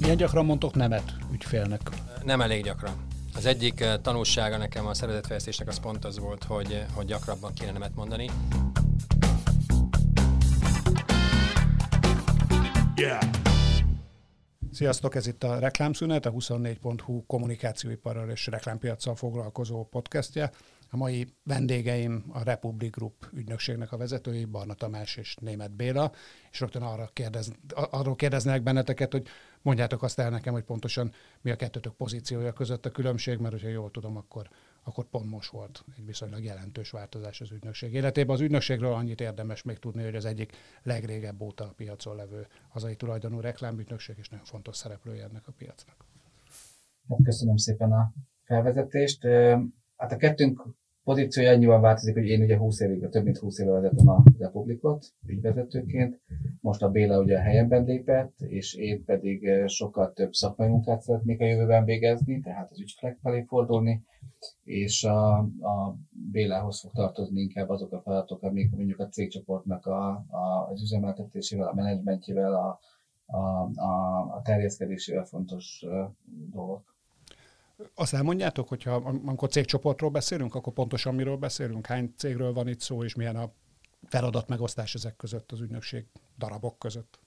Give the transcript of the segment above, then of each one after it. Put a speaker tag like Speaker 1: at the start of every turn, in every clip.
Speaker 1: Milyen gyakran mondtok nemet ügyfélnek?
Speaker 2: Nem elég gyakran. Az egyik eh, tanulsága nekem a szervezetfejlesztésnek az pont az volt, hogy, hogy gyakrabban kéne nemet mondani.
Speaker 1: Yeah. Sziasztok, ez itt a Reklámszünet, a 24.hu kommunikációiparral és reklámpiacsal foglalkozó podcastje. A mai vendégeim a Republic Group ügynökségnek a vezetői, Barna Tamás és Német Béla, és rögtön arra kérdez, arról kérdeznek benneteket, hogy mondjátok azt el nekem, hogy pontosan mi a kettőtök pozíciója között a különbség, mert hogyha jól tudom, akkor, akkor pont most volt egy viszonylag jelentős változás az ügynökség életében. Az ügynökségről annyit érdemes még tudni, hogy az egyik legrégebb óta a piacon levő hazai tulajdonú reklámügynökség, és nagyon fontos szereplője ennek a piacnak.
Speaker 3: Köszönöm szépen a felvezetést. Hát a kettőnk pozíciója annyiban változik, hogy én ugye 20 évig, több mint 20 éve vezetem a Republikot ügyvezetőként, most a Béla ugye a helyemben lépett, és én pedig sokkal több szakmai munkát szeretnék a jövőben végezni, tehát az ügyfelek felé fordulni, és a, a Bélához fog tartozni inkább azok a feladatok, amik mondjuk a cégcsoportnak a, a, az üzemeltetésével, a menedzsmentjével, a, a, a, a terjeszkedésével fontos dolgok.
Speaker 1: Azt elmondjátok, hogyha amikor cégcsoportról beszélünk, akkor pontosan miről beszélünk? Hány cégről van itt szó, és milyen a feladat megosztás ezek között, az ügynökség darabok között?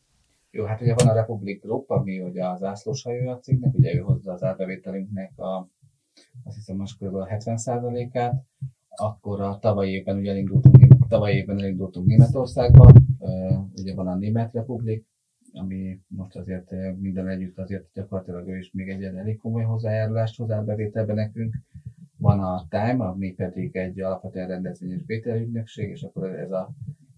Speaker 3: Jó, hát ugye van a Republic Group, ami ugye az zászlós hajója a cégnek, ugye ő hozza az árbevételünknek a, azt hiszem most kb. a 70%-át, akkor a tavalyi évben ugye elindultunk, tavalyi évben elindultunk Németországba, ugye van a Német Republik, ami most azért eh, minden együtt azért gyakorlatilag ő is még egy elég komoly hozzájárulást hozzá bevételbe nekünk. Van a Time, ami pedig egy alapvetően rendezvényes bételügynökség, és akkor ez a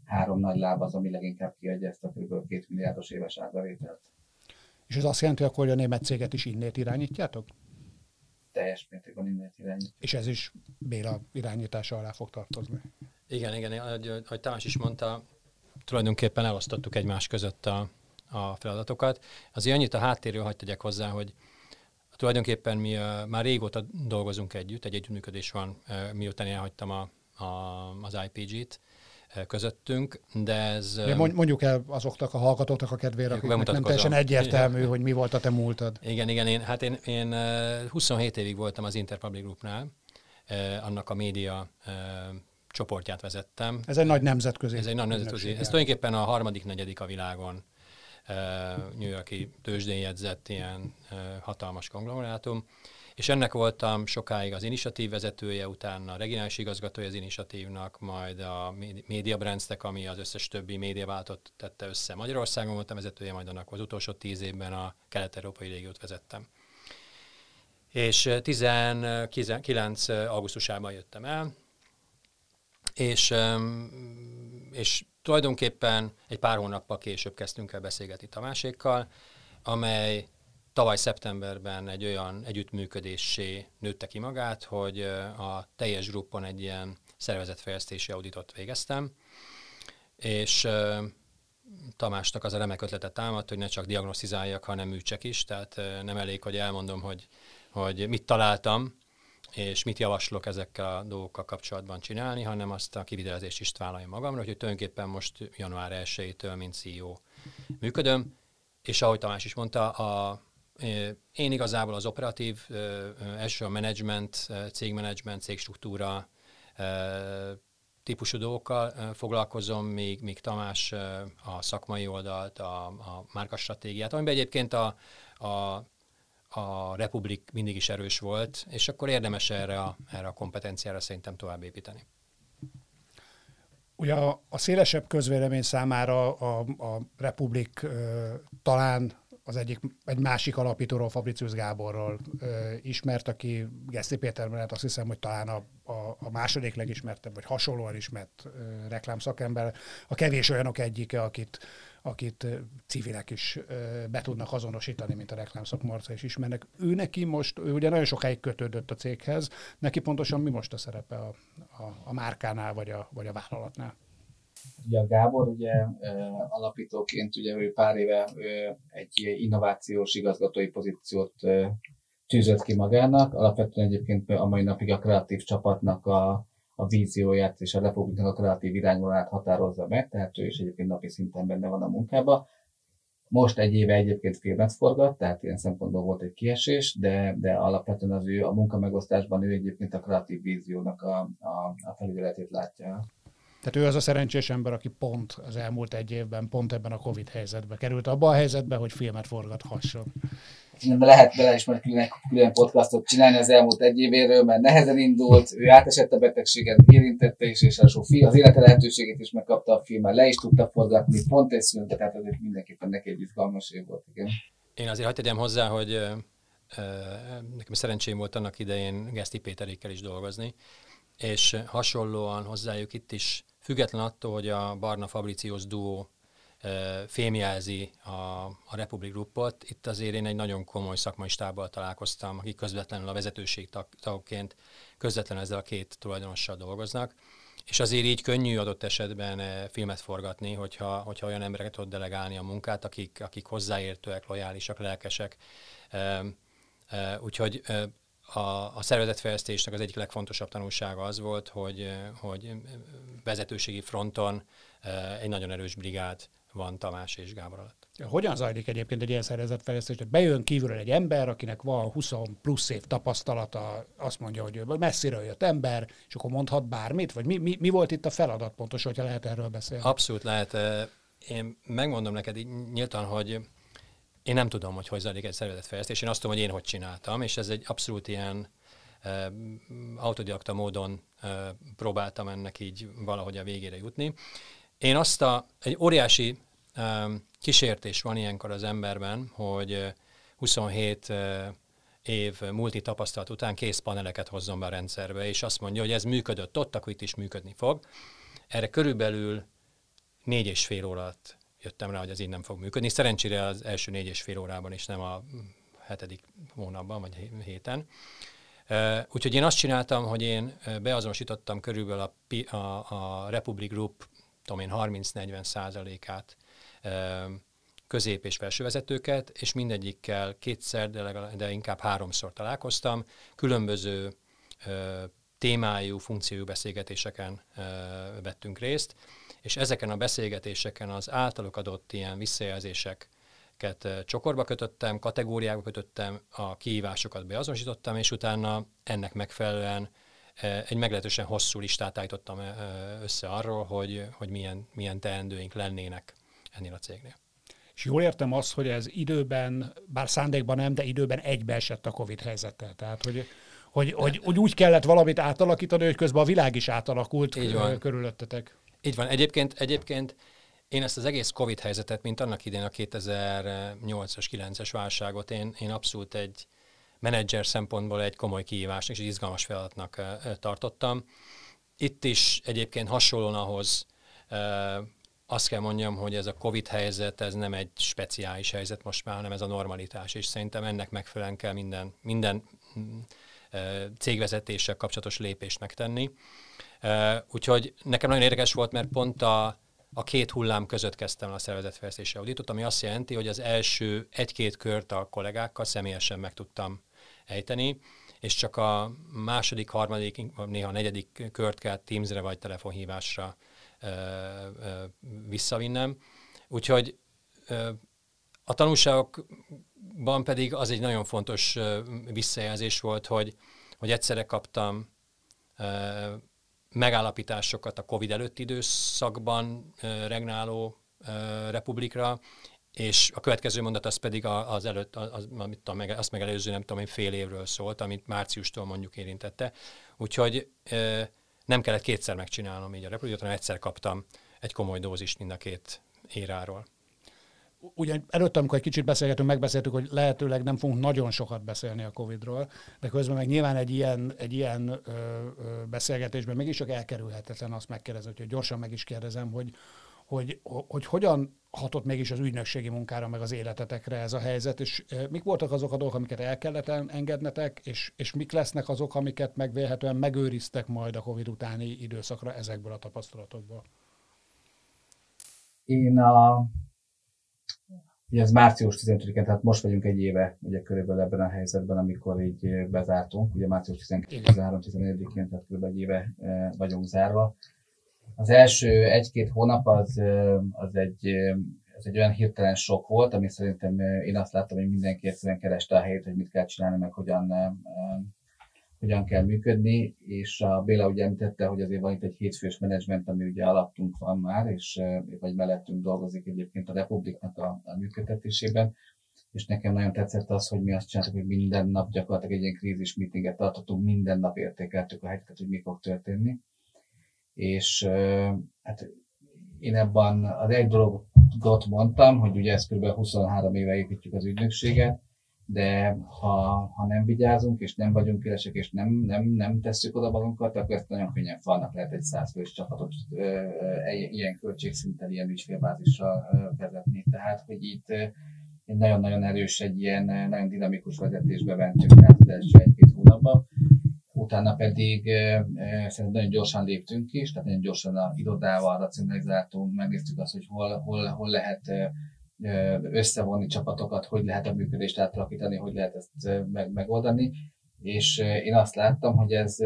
Speaker 3: három nagy láb az, ami leginkább kiadja ezt a kb. 2 milliárdos éves árbevételt.
Speaker 1: És ez azt jelenti akkor, hogy a német céget is innét irányítjátok?
Speaker 3: Teljes mértékben innét irányítjuk.
Speaker 1: És ez is Béla irányítása alá fog tartozni?
Speaker 2: Igen, igen, ahogy, ahogy Tamás is mondta, tulajdonképpen elosztottuk egymás között a, a feladatokat. Azért annyit a háttérről hagyd tegyek hozzá, hogy tulajdonképpen mi uh, már régóta dolgozunk együtt, egy együttműködés van, uh, miután elhagytam a, a, az IPG-t uh, közöttünk, de ez...
Speaker 1: De mondjuk el azoknak a hallgatóknak a kedvére, akiknek nem teljesen egyértelmű, igen. hogy mi volt a te múltad.
Speaker 2: Igen, igen, én, hát én, én 27 évig voltam az Interpublic Groupnál, annak a média csoportját vezettem.
Speaker 1: Ez egy nagy nemzetközi.
Speaker 2: Ez egy nagy nemzetközi. Ez tulajdonképpen a harmadik, negyedik a világon New Yorki tőzsdén jegyzett ilyen hatalmas konglomerátum, és ennek voltam sokáig az initiatív vezetője, utána a regionális igazgatója az initiatívnak, majd a Media Brands-nek, ami az összes többi médiaváltot tette össze. Magyarországon voltam vezetője, majd annak az utolsó tíz évben a kelet-európai régiót vezettem. És 19 augusztusában jöttem el, és, és tulajdonképpen egy pár hónappal később kezdtünk el beszélgetni Tamásékkal, amely tavaly szeptemberben egy olyan együttműködésé nőtte ki magát, hogy a teljes gruppon egy ilyen szervezetfejlesztési auditot végeztem, és Tamásnak az a remek ötletet támadt, hogy ne csak diagnosztizáljak, hanem műtsek is, tehát nem elég, hogy elmondom, hogy, hogy mit találtam, és mit javaslok ezekkel a dolgokkal kapcsolatban csinálni, hanem azt a kivitelezést is vállaljam magamra, hogy tulajdonképpen most január 1-től, mint CEO működöm, és ahogy Tamás is mondta, a, én igazából az operatív, első a management, cégmenedzsment, cégstruktúra típusú dolgokkal foglalkozom, míg, míg Tamás a szakmai oldalt, a, a márkastratégiát, amiben egyébként a, a a Republik mindig is erős volt, és akkor érdemes erre a, erre a kompetenciára szerintem tovább építeni.
Speaker 1: Ugye a, a szélesebb közvélemény számára a, a Republik ö, talán az egyik, egy másik alapítóról, Fabricius Gáborról ö, ismert, aki Geszti Péter mellett azt hiszem, hogy talán a, a, a második legismertebb, vagy hasonlóan ismert ö, reklámszakember. A kevés olyanok egyike, akit akit civilek is be tudnak azonosítani, mint a reklámszakmarca is ismernek. Ő neki most, ő ugye nagyon sokáig kötődött a céghez, neki pontosan mi most a szerepe a, a, a márkánál, vagy a, vagy a vállalatnál?
Speaker 3: Ugye a Gábor ugye alapítóként ugye ő pár éve egy innovációs igazgatói pozíciót tűzött ki magának. Alapvetően egyébként a mai napig a kreatív csapatnak a, a vízióját és a Republiknak a kreatív irányvonalát határozza meg, tehát ő is egyébként napi szinten benne van a munkában. Most egy éve egyébként filmet forgat, tehát ilyen szempontból volt egy kiesés, de, de alapvetően az ő a munkamegosztásban ő egyébként a kreatív víziónak a, a, a felügyeletét látja.
Speaker 1: Tehát ő az a szerencsés ember, aki pont az elmúlt egy évben, pont ebben a Covid helyzetbe került abba a helyzetbe, hogy filmet forgathasson.
Speaker 3: Lehet bele is majd külön, külön podcastot csinálni az elmúlt egy évéről, mert nehezen indult, ő átesett a betegséget, érintette is, és az élete lehetőségét is megkapta a filmmel, le is tudta forgatni, pont egy szüntet, tehát azért mindenképpen neki egy izgalmas év volt, igen.
Speaker 2: Én azért hagyd tegyem hozzá, hogy nekem szerencsém volt annak idején Geszti Péterékkel is dolgozni, és hasonlóan hozzájuk itt is Független attól, hogy a Barna Fabricius duó fémjelzi a, a Republic Groupot, itt azért én egy nagyon komoly szakmai stábbal találkoztam, akik közvetlenül a vezetőség tagként közvetlenül ezzel a két tulajdonossal dolgoznak, és azért így könnyű adott esetben filmet forgatni, hogyha, hogyha olyan embereket tud delegálni a munkát, akik, akik hozzáértőek, lojálisak, lelkesek. Úgyhogy a, a szervezetfejlesztésnek az egyik legfontosabb tanulsága az volt, hogy, hogy vezetőségi fronton egy nagyon erős brigád van Tamás és Gábor alatt.
Speaker 1: Hogyan zajlik egyébként egy ilyen szervezetfejlesztés? Bejön kívülről egy ember, akinek van 20 plusz év tapasztalata, azt mondja, hogy messziről jött ember, és akkor mondhat bármit? Vagy mi, mi, mi volt itt a feladat pontos, hogyha lehet erről beszélni?
Speaker 2: Abszolút lehet. Én megmondom neked nyíltan, hogy én nem tudom, hogy hogy zajlik egy szervezetfejlesztés, én azt tudom, hogy én hogy csináltam, és ez egy abszolút ilyen autodidakta módon próbáltam ennek így valahogy a végére jutni. Én azt a, egy óriási uh, kísértés van ilyenkor az emberben, hogy 27 uh, év multi tapasztalat után kész paneleket hozzon be a rendszerbe, és azt mondja, hogy ez működött ott, akkor itt is működni fog. Erre körülbelül négy és fél óra jöttem rá, hogy ez így nem fog működni. Szerencsére az első négy és fél órában is, nem a hetedik hónapban, vagy héten. Úgyhogy én azt csináltam, hogy én beazonosítottam körülbelül a, a, a Republic Group, tudom én, 30-40 százalékát közép- és felsővezetőket, és mindegyikkel kétszer, de, legalább, de inkább háromszor találkoztam. Különböző témájú, funkciójú beszélgetéseken vettünk részt, és ezeken a beszélgetéseken az általuk adott ilyen visszajelzéseket csokorba kötöttem, kategóriába kötöttem, a kihívásokat beazonosítottam, és utána ennek megfelelően egy meglehetősen hosszú listát állítottam össze arról, hogy, hogy milyen, milyen teendőink lennének ennél a cégnél.
Speaker 1: És jól értem azt, hogy ez időben, bár szándékban nem, de időben egybeesett a Covid helyzettel. Tehát, hogy hogy, hogy, hogy úgy kellett valamit átalakítani, hogy közben a világ is átalakult Így van. körülöttetek.
Speaker 2: Így van. Egyébként, egyébként én ezt az egész Covid helyzetet, mint annak idén a 2008-as, 9-es válságot, én, én abszolút egy menedzser szempontból egy komoly kihívásnak és egy izgalmas feladatnak tartottam. Itt is egyébként hasonlóan ahhoz azt kell mondjam, hogy ez a Covid helyzet, ez nem egy speciális helyzet most már, hanem ez a normalitás, és szerintem ennek megfelelően kell minden, minden cégvezetéssel kapcsolatos lépést megtenni. Úgyhogy nekem nagyon érdekes volt, mert pont a, a két hullám között kezdtem a szervezetfejlesztési auditot, ami azt jelenti, hogy az első egy-két kört a kollégákkal személyesen meg tudtam ejteni, és csak a második, harmadik, néha negyedik kört kell Teamsre vagy telefonhívásra ö, ö, visszavinnem. Úgyhogy ö, a tanulságokban pedig az egy nagyon fontos visszajelzés volt, hogy, hogy egyszerre kaptam megállapításokat a COVID előtti időszakban regnáló republikra, és a következő mondat az pedig az előtt, az, amit tudom, azt megelőző, nem tudom én, fél évről szólt, amit márciustól mondjuk érintette. Úgyhogy nem kellett kétszer megcsinálnom így a repülőt, hanem egyszer kaptam egy komoly dózist mind a két éráról
Speaker 1: ugye előtt, amikor egy kicsit beszélgetünk, megbeszéltük, hogy lehetőleg nem fogunk nagyon sokat beszélni a Covid-ról, de közben meg nyilván egy ilyen, egy ilyen ö, ö, beszélgetésben mégis csak elkerülhetetlen azt megkérdezni, hogy gyorsan meg is kérdezem, hogy, hogy, hogy hogyan hatott mégis az ügynökségi munkára, meg az életetekre ez a helyzet, és mik voltak azok a dolgok, amiket el kellett engednetek, és, és mik lesznek azok, amiket megvélhetően megőriztek majd a Covid utáni időszakra ezekből a tapasztalatokból?
Speaker 3: Én a Ugye ez március 15-én, tehát most vagyunk egy éve ugye körülbelül ebben a helyzetben, amikor így bezártunk, ugye március 12-13-14-én, tehát körülbelül egy éve vagyunk zárva. Az első egy-két hónap az, az egy, az egy olyan hirtelen sok volt, ami szerintem én azt láttam, hogy mindenki egyszerűen kereste a helyét, hogy mit kell csinálni, meg hogyan, hogyan kell működni, és a Béla ugye említette, hogy azért van itt egy hétfős menedzsment, ami ugye alaptunk van már, és vagy mellettünk dolgozik egyébként a Republiknak a, a működtetésében, és nekem nagyon tetszett az, hogy mi azt csináltuk, hogy minden nap gyakorlatilag egy ilyen krízis meetinget tartottunk, minden nap értékeltük a helyzetet, hogy mi fog történni és hát én ebben az egy dologot mondtam, hogy ugye ezt kb. 23 éve építjük az ügynökséget, de ha, ha nem vigyázunk, és nem vagyunk élesek, és nem, nem, nem tesszük oda magunkat, akkor ezt nagyon könnyen falnak lehet egy százfős csapatot ö, ilyen költségszinten, ilyen ügyfélbázissal vezetni. Tehát, hogy itt egy nagyon-nagyon erős, egy ilyen nagyon dinamikus vezetésbe mentünk át az első egy-két hónapban utána pedig szerintem nagyon gyorsan léptünk is, tehát nagyon gyorsan a irodával racionalizáltunk, megnéztük azt, hogy hol, hol, hol lehet összevonni csapatokat, hogy lehet a működést átalakítani, hogy lehet ezt meg, megoldani. És én azt láttam, hogy ez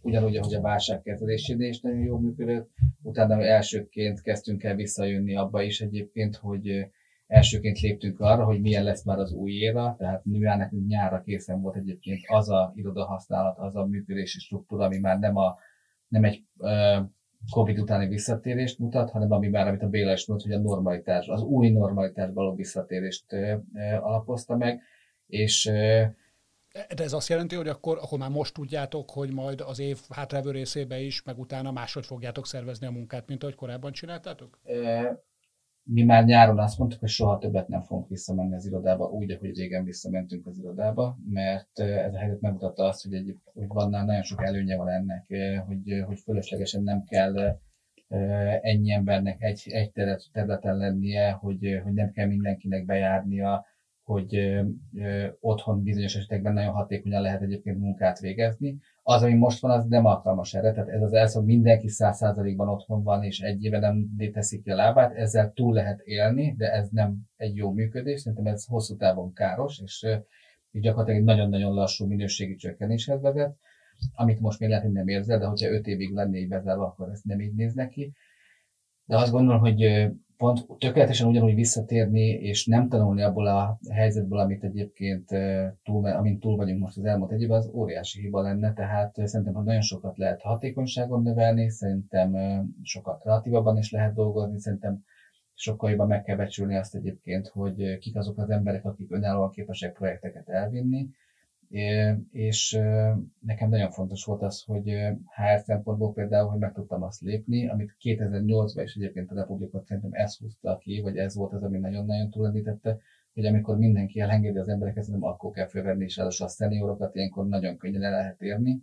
Speaker 3: ugyanúgy, ahogy a válság kezelésénél is nagyon jól működött, utána elsőként kezdtünk el visszajönni abba is egyébként, hogy elsőként léptünk arra, hogy milyen lesz már az új éra, tehát mivel nekünk nyárra készen volt egyébként az a iroda használat, az a működési struktúra, ami már nem, a, nem egy Covid utáni visszatérést mutat, hanem ami már, amit a Béla is mondta, hogy a normalitás, az új normalitás való visszatérést uh, alapozta meg, és
Speaker 1: de ez azt jelenti, hogy akkor, akkor már most tudjátok, hogy majd az év hátrávő részébe is, meg utána máshogy fogjátok szervezni a munkát, mint ahogy korábban csináltátok?
Speaker 3: Mi már nyáron azt mondtuk, hogy soha többet nem fogunk visszamenni az irodába, úgy, ahogy régen visszamentünk az irodába, mert ez a helyzet megmutatta azt, hogy, egy, hogy van nagyon sok előnye van ennek, hogy, hogy fölöslegesen nem kell ennyi embernek egy, egy területen lennie, hogy, hogy nem kell mindenkinek bejárnia, hogy otthon bizonyos esetekben nagyon hatékonyan lehet egyébként munkát végezni. Az, ami most van, az nem alkalmas erre. Tehát ez az hogy mindenki száz százalékban otthon van, és egy éve nem teszik ki a lábát, ezzel túl lehet élni, de ez nem egy jó működés. Szerintem ez hosszú távon káros, és így gyakorlatilag egy nagyon-nagyon lassú minőségi csökkenéshez vezet, amit most még lehet, hogy nem érzel, de hogyha öt évig lennék bezárva, akkor ezt nem így néz neki. De azt gondolom, hogy pont tökéletesen ugyanúgy visszatérni, és nem tanulni abból a helyzetből, amit egyébként túl, amint túl vagyunk most az elmúlt egy évben, az óriási hiba lenne, tehát szerintem hogy nagyon sokat lehet hatékonyságon növelni, szerintem sokkal kreatívabban is lehet dolgozni, szerintem sokkal jobban meg kell becsülni azt egyébként, hogy kik azok az emberek, akik önállóan képesek projekteket elvinni, és nekem nagyon fontos volt az, hogy HR szempontból például, hogy meg tudtam azt lépni, amit 2008-ban is egyébként a Republikot szerintem ez húzta ki, vagy ez volt az, ami nagyon-nagyon túlendítette, hogy amikor mindenki elengedi az embereket, nem akkor kell fölvenni, és a szeniorokat ilyenkor nagyon könnyen el lehet érni.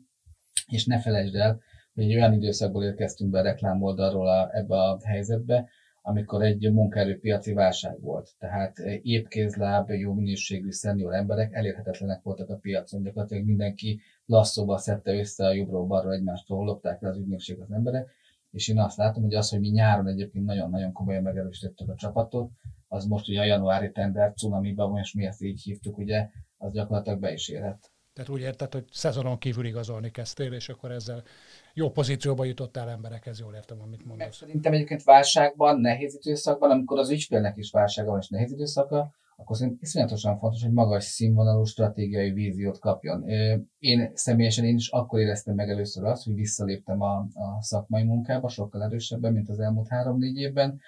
Speaker 3: És ne felejtsd el, hogy egy olyan időszakból érkeztünk be a reklámoldalról a, ebbe a helyzetbe, amikor egy munkaerőpiaci válság volt. Tehát épkézláb, jó minőségű szenior emberek elérhetetlenek voltak a piacon. Gyakorlatilag mindenki lasszóba szedte össze a jobbról balra egymástól, lopták le az ügynökség az emberek. És én azt látom, hogy az, hogy mi nyáron egyébként nagyon-nagyon komolyan megerősítettük a csapatot, az most ugye a januári tender cunamiban, most mi ezt így hívtuk, ugye, az gyakorlatilag be is érett.
Speaker 1: Tehát úgy érted, hogy szezonon kívül igazolni kezdtél, és akkor ezzel jó pozícióba jutottál emberekhez, jól értem, amit mondasz. Meg
Speaker 3: szerintem egyébként válságban, nehéz időszakban, amikor az ügyfélnek is válsága van és nehéz időszaka, akkor szerintem iszonyatosan fontos, hogy magas színvonalú stratégiai víziót kapjon. Én személyesen én is akkor éreztem meg először azt, hogy visszaléptem a, a szakmai munkába, sokkal erősebben, mint az elmúlt három-négy évben.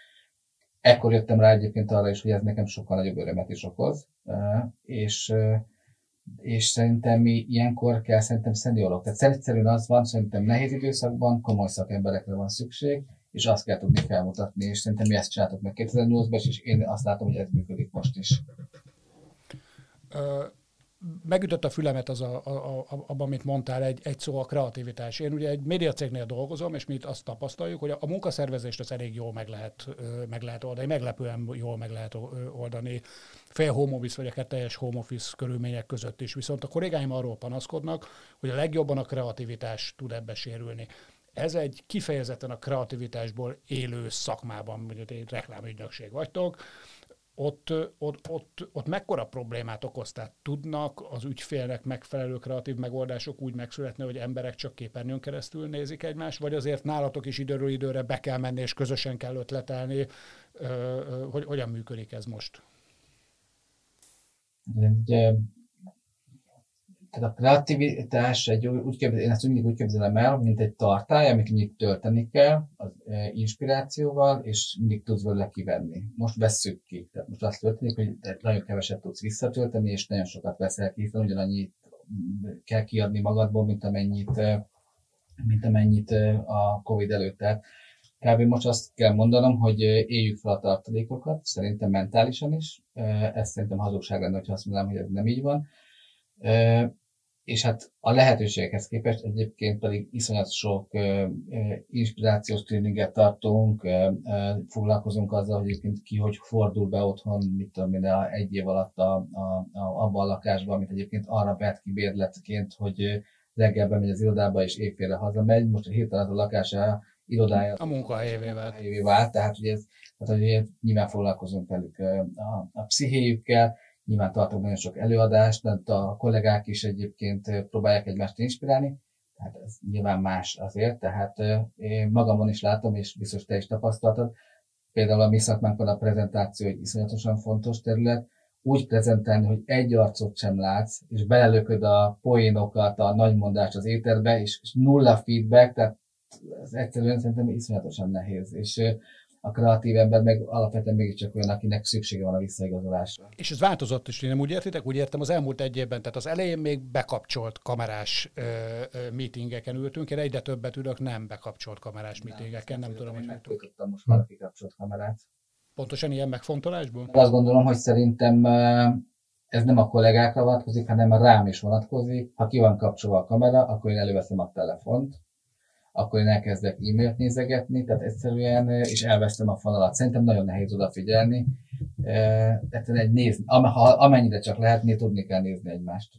Speaker 3: Ekkor jöttem rá egyébként arra is, hogy ez nekem sokkal nagyobb örömet is okoz, és és szerintem mi ilyenkor kell szerintem szeniorok. Tehát egyszerűen az van, szerintem nehéz időszakban komoly szakemberekre van szükség, és azt kell tudni felmutatni, és szerintem mi ezt csináltuk meg 2008-ban, és én azt látom, hogy ez működik most is
Speaker 1: megütött a fülemet az a, a, a, abban, amit mondtál, egy, egy szó a kreativitás. Én ugye egy médiacégnél dolgozom, és mi itt azt tapasztaljuk, hogy a, a munkaszervezést az elég jól meg lehet, meg lehet oldani, meglepően jól meg lehet oldani, fél home office vagy akár teljes home office körülmények között is. Viszont a kollégáim arról panaszkodnak, hogy a legjobban a kreativitás tud ebbe sérülni. Ez egy kifejezetten a kreativitásból élő szakmában, mondjuk egy reklámügynökség vagytok, ott, ott, ott, ott mekkora problémát okoz? Tehát tudnak az ügyfélnek megfelelő kreatív megoldások úgy megszületni, hogy emberek csak képernyőn keresztül nézik egymást, vagy azért nálatok is időről időre be kell menni, és közösen kell ötletelni? Hogy, hogyan működik ez most?
Speaker 3: Ugye, tehát a kreativitás, egy, úgy képzel, én ezt mindig úgy képzelem el, mint egy tartály, amit mindig tölteni kell az e, inspirációval, és mindig tudsz belőle kivenni. Most vesszük ki. Tehát most azt történik, hogy nagyon keveset tudsz visszatölteni, és nagyon sokat veszel ki, hiszen ugyanannyit kell kiadni magadból, mint amennyit, e, mint amennyit e, a Covid előtt. Tehát kb. most azt kell mondanom, hogy éljük fel a tartalékokat, szerintem mentálisan is. Ez szerintem hazugság lenne, ha azt mondanám, hogy ez nem így van és hát a lehetőségekhez képest egyébként pedig iszonyat sok uh, inspirációs tréninget tartunk, uh, uh, foglalkozunk azzal, hogy egyébként ki hogy fordul be otthon, mit tudom én, egy év alatt a, a, a, abban a lakásban, amit egyébként arra vett ki bérletként, hogy reggel bemegy az irodába és éjfélre hazamegy, most a hirtelen a lakása irodája
Speaker 1: a munkahelyévé
Speaker 3: vált. vált. Tehát, hogy ez, tehát, hogy nyilván foglalkozunk velük a, a pszichéjükkel, Nyilván tartok nagyon sok előadást, de a kollégák is egyébként próbálják egymást inspirálni, tehát ez nyilván más azért, tehát én magamon is látom, és biztos te is tapasztaltad, például a mi szakmánkon a prezentáció egy iszonyatosan fontos terület, úgy prezentálni, hogy egy arcot sem látsz, és belelököd a poénokat, a nagymondást az éterbe, és, és nulla feedback, tehát ez egyszerűen szerintem iszonyatosan nehéz. És a kreatív ember meg alapvetően mégiscsak olyan, akinek szüksége van a visszaigazolásra.
Speaker 1: És ez változott is, nem úgy értitek? Úgy értem, az elmúlt egy évben, tehát az elején még bekapcsolt kamerás ö, ö, meetingeken ültünk, én egyre többet ülök nem bekapcsolt kamerás nem, meetingeken, nem, nem tudom, hogy
Speaker 3: megtudtam most már kikapcsolt kamerát.
Speaker 1: Pontosan ilyen megfontolásból?
Speaker 3: Azt gondolom, hogy szerintem ez nem a kollégákra vonatkozik, hanem rám is vonatkozik. Ha ki van kapcsolva a kamera, akkor én előveszem a telefont, akkor én elkezdek e-mailt nézegetni, tehát egyszerűen, és elvesztem a falalat. Szerintem nagyon nehéz odafigyelni. Tehát egy nézni, amennyire csak lehetné, tudni kell nézni egymást.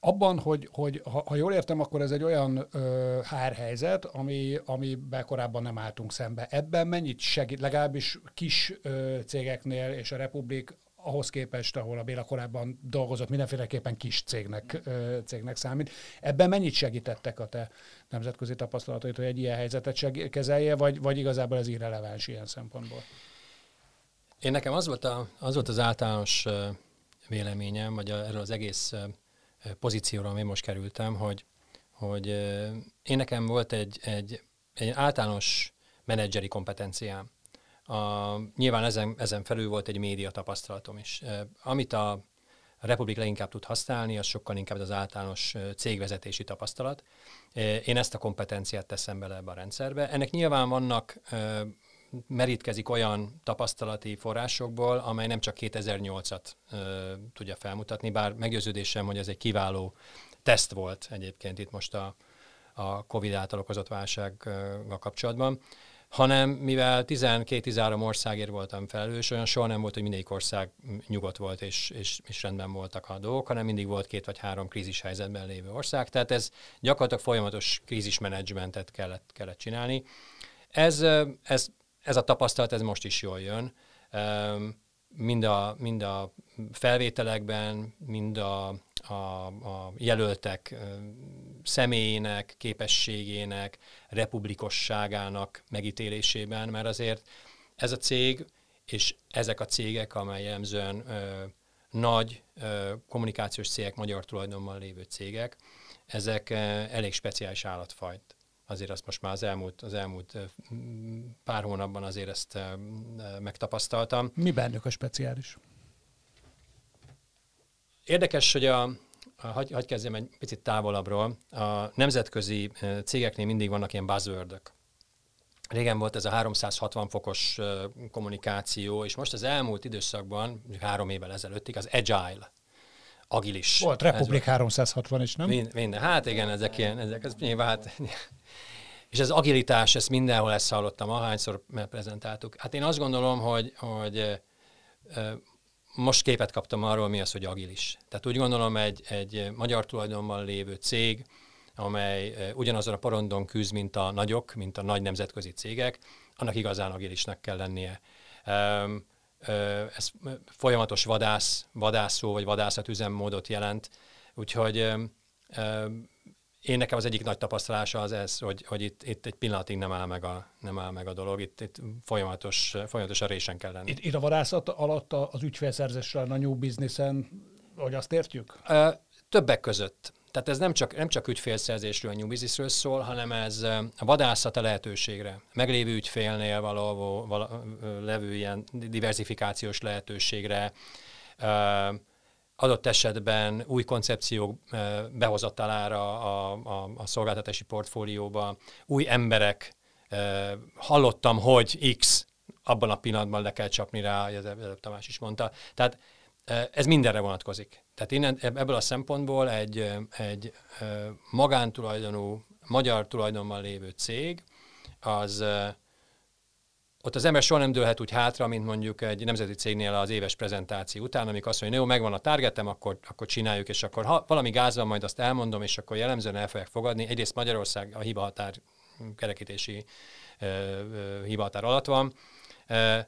Speaker 1: Abban, hogy, hogy ha, ha jól értem, akkor ez egy olyan ö, hárhelyzet, ami, amiben korábban nem álltunk szembe. Ebben mennyit segít, legalábbis kis ö, cégeknél és a Republik ahhoz képest, ahol a Béla korábban dolgozott, mindenféleképpen kis cégnek, cégnek számít. Ebben mennyit segítettek a te nemzetközi tapasztalataid, hogy egy ilyen helyzetet seg- kezelje, vagy, vagy igazából ez irreleváns ilyen szempontból?
Speaker 2: Én nekem az volt, a, az, volt az általános véleményem, vagy erről az egész pozícióra, ami most kerültem, hogy, hogy én nekem volt egy, egy, egy általános menedzseri kompetenciám. A, nyilván ezen, ezen felül volt egy média tapasztalatom is. Amit a Republik leginkább tud használni, az sokkal inkább az általános cégvezetési tapasztalat. Én ezt a kompetenciát teszem bele ebbe a rendszerbe. Ennek nyilván vannak merítkezik olyan tapasztalati forrásokból, amely nem csak 2008-at tudja felmutatni, bár meggyőződésem, hogy ez egy kiváló teszt volt egyébként itt most a, a COVID által okozott válsággal kapcsolatban hanem mivel 12-13 országért voltam felelős, olyan soha nem volt, hogy mindegyik ország nyugodt volt és, és, és rendben voltak a dolgok, hanem mindig volt két vagy három krízis helyzetben lévő ország, tehát ez gyakorlatilag folyamatos krízismenedzsmentet kellett, kellett csinálni. Ez, ez, ez a tapasztalat, ez most is jól jön. Mind a, mind a felvételekben, mind a, a, a jelöltek személyének, képességének, republikosságának megítélésében, mert azért ez a cég és ezek a cégek, amely jellemzően ö, nagy ö, kommunikációs cégek, magyar tulajdonban lévő cégek, ezek ö, elég speciális állatfajt. Azért azt most már az elmúlt, az elmúlt pár hónapban azért ezt megtapasztaltam.
Speaker 1: Mi bennük a speciális?
Speaker 2: Érdekes, hogy a, hagy, hagy kezdjem egy picit távolabbról. A nemzetközi cégeknél mindig vannak ilyen buzzword. Régen volt ez a 360 fokos kommunikáció, és most az elmúlt időszakban, három évvel ezelőttig, az agile, agilis.
Speaker 1: Volt Republik 360 is, nem?
Speaker 2: Mind, minden. Hát igen, ezek ilyen, ezek, ez nyilván, hát, és az agilitás, ezt mindenhol ezt hallottam, ahányszor prezentáltuk. Hát én azt gondolom, hogy, hogy most képet kaptam arról, mi az, hogy agilis. Tehát úgy gondolom, egy, egy magyar tulajdonban lévő cég, amely ugyanazon a porondon küzd, mint a nagyok, mint a nagy nemzetközi cégek, annak igazán agilisnek kell lennie. ez folyamatos vadász, vadászó vagy vadászat üzemmódot jelent, úgyhogy én nekem az egyik nagy tapasztalása az ez, hogy, hogy itt, itt egy pillanatig nem áll meg a, nem áll meg a dolog, itt, itt folyamatos, folyamatos a résen kell lenni.
Speaker 1: Itt, itt a vadászat alatt az ügyfélszerzésre a new businessen, hogy azt értjük?
Speaker 2: Többek között. Tehát ez nem csak, nem csak ügyfélszerzésről, a new businessről szól, hanem ez a vadászat a lehetőségre. Meglévő ügyfélnél való, való levő ilyen diversifikációs lehetőségre, adott esetben új koncepciók behozatalára a, a, a szolgáltatási portfólióba, új emberek, hallottam, hogy X, abban a pillanatban le kell csapni rá, az előbb Tamás is mondta. Tehát ez mindenre vonatkozik. Tehát innen, ebből a szempontból egy, egy magántulajdonú, magyar tulajdonban lévő cég, az ott az ember soha nem dőlhet úgy hátra, mint mondjuk egy nemzeti cégnél az éves prezentáció után, amikor azt mondja, jó, megvan a targetem, akkor, akkor csináljuk, és akkor ha valami gáz van, majd azt elmondom, és akkor jellemzően el fogják fogadni. Egyrészt Magyarország a hibahatár kerekítési uh, hibahatár alatt van, uh,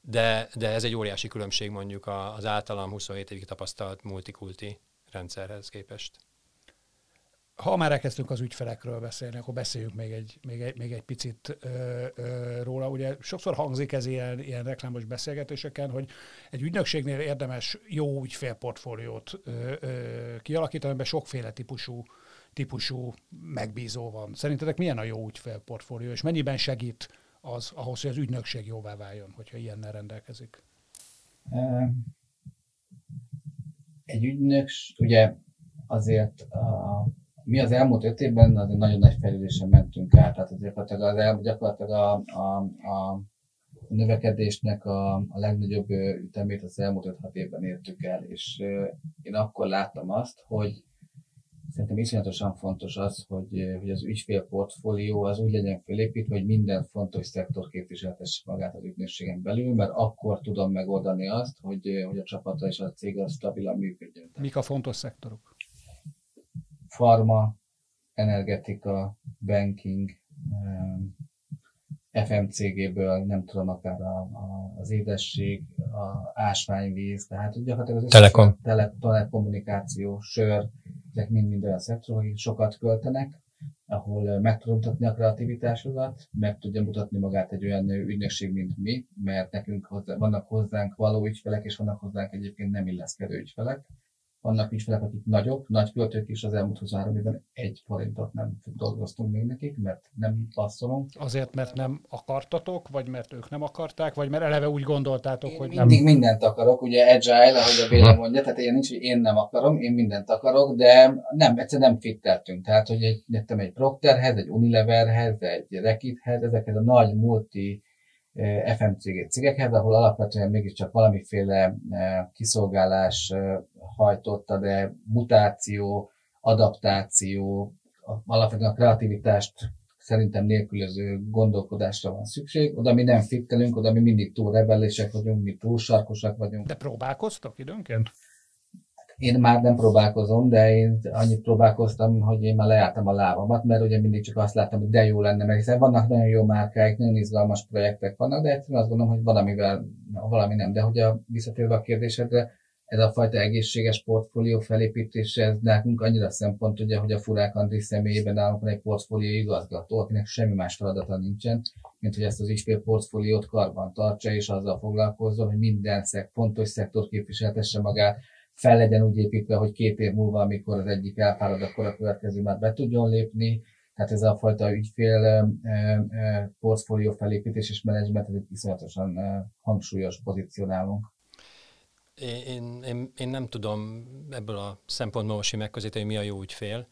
Speaker 2: de, de ez egy óriási különbség mondjuk az általam 27 évig tapasztalt multikulti rendszerhez képest.
Speaker 1: Ha már elkezdtünk az ügyfelekről beszélni, akkor beszéljünk még egy, még egy, még egy picit ö, ö, róla. Ugye sokszor hangzik ez ilyen, ilyen reklámos beszélgetéseken, hogy egy ügynökségnél érdemes jó ügyfélportfóliót ö, ö, kialakítani, amiben sokféle típusú típusú megbízó van. Szerintetek milyen a jó ügyfélportfólió, és mennyiben segít az ahhoz, hogy az ügynökség jóvá váljon, hogyha ilyennel rendelkezik?
Speaker 3: Egy ügynöks, ugye azért a, mi az elmúlt öt évben azért nagyon nagy fejlődésen mentünk át, tehát gyakorlatilag, az el, gyakorlatilag a, a, a növekedésnek a, a legnagyobb ütemét az elmúlt 5-6 évben értük el, és én akkor láttam azt, hogy Szerintem iszonyatosan fontos az, hogy, hogy az ügyfélportfólió az úgy legyen felépítve, hogy minden fontos szektor képviseltesse magát az ügynökségen belül, mert akkor tudom megoldani azt, hogy, hogy a csapata és a cég az stabilan működjön.
Speaker 1: Mik a fontos szektorok?
Speaker 3: Farma, energetika, banking, FMCG-ből, nem tudom, akár a, a, az édesség, a ásványvíz, tehát gyakorlatilag az
Speaker 2: Telekom.
Speaker 3: Tele, telekommunikáció, sör, ezek mind-mind olyan szektorok, akik sokat költenek, ahol meg tudom mutatni a kreativitásodat, meg tudja mutatni magát egy olyan ügynökség, mint mi, mert nekünk hozzá, vannak hozzánk való ügyfelek, és vannak hozzánk egyébként nem illeszkedő ügyfelek, vannak ügyfelek, akik nagyok, nagy költők is az elmúlt 23 évben egy forintot nem dolgoztunk még nekik, mert nem passzolunk.
Speaker 1: Azért, mert nem akartatok, vagy mert ők nem akarták, vagy mert eleve úgy gondoltátok,
Speaker 3: én
Speaker 1: hogy
Speaker 3: mindig nem... mindent akarok, ugye agile, ahogy a Béla mondja, tehát ilyen nincs, hogy én nem akarom, én mindent akarok, de nem, egyszerűen nem fitteltünk. Tehát, hogy egy, egy Procterhez, egy Unileverhez, egy Rekithez, ezekhez a nagy multi FMCG cégekhez, ahol alapvetően mégiscsak valamiféle kiszolgálás hajtotta, de mutáció, adaptáció, alapvetően a kreativitást szerintem nélkülöző gondolkodásra van szükség. Oda mi nem fittelünk, oda mi mindig túl rebellések vagyunk, mi túl sarkosak vagyunk.
Speaker 1: De próbálkoztok időnként?
Speaker 3: Én már nem próbálkozom, de én annyit próbálkoztam, hogy én már lejártam a lábamat, mert ugye mindig csak azt láttam, hogy de jó lenne, mert hiszen vannak nagyon jó márkáik, nagyon izgalmas projektek vannak, de egyszerűen azt gondolom, hogy valamivel, valami nem. De hogy a visszatérve a kérdésedre, ez a fajta egészséges portfólió felépítése, ez nekünk annyira szempont, ugye, hogy a Furák Andri személyében nálunk van egy portfólió igazgató, akinek semmi más feladata nincsen, mint hogy ezt az ügyfél portfóliót karban tartsa, és azzal foglalkozzon, hogy minden szek, fontos szektor képviseltesse magát, fel legyen úgy építve, hogy két év múlva, amikor az egyik elfárad, akkor a következő már be tudjon lépni. Tehát ez a fajta ügyfél portfólió felépítés és menedzsment, ez egy iszonyatosan hangsúlyos pozícionálunk.
Speaker 2: Én, én, én nem tudom ebből a szempontból most megközelíteni, mi a jó ügyfél,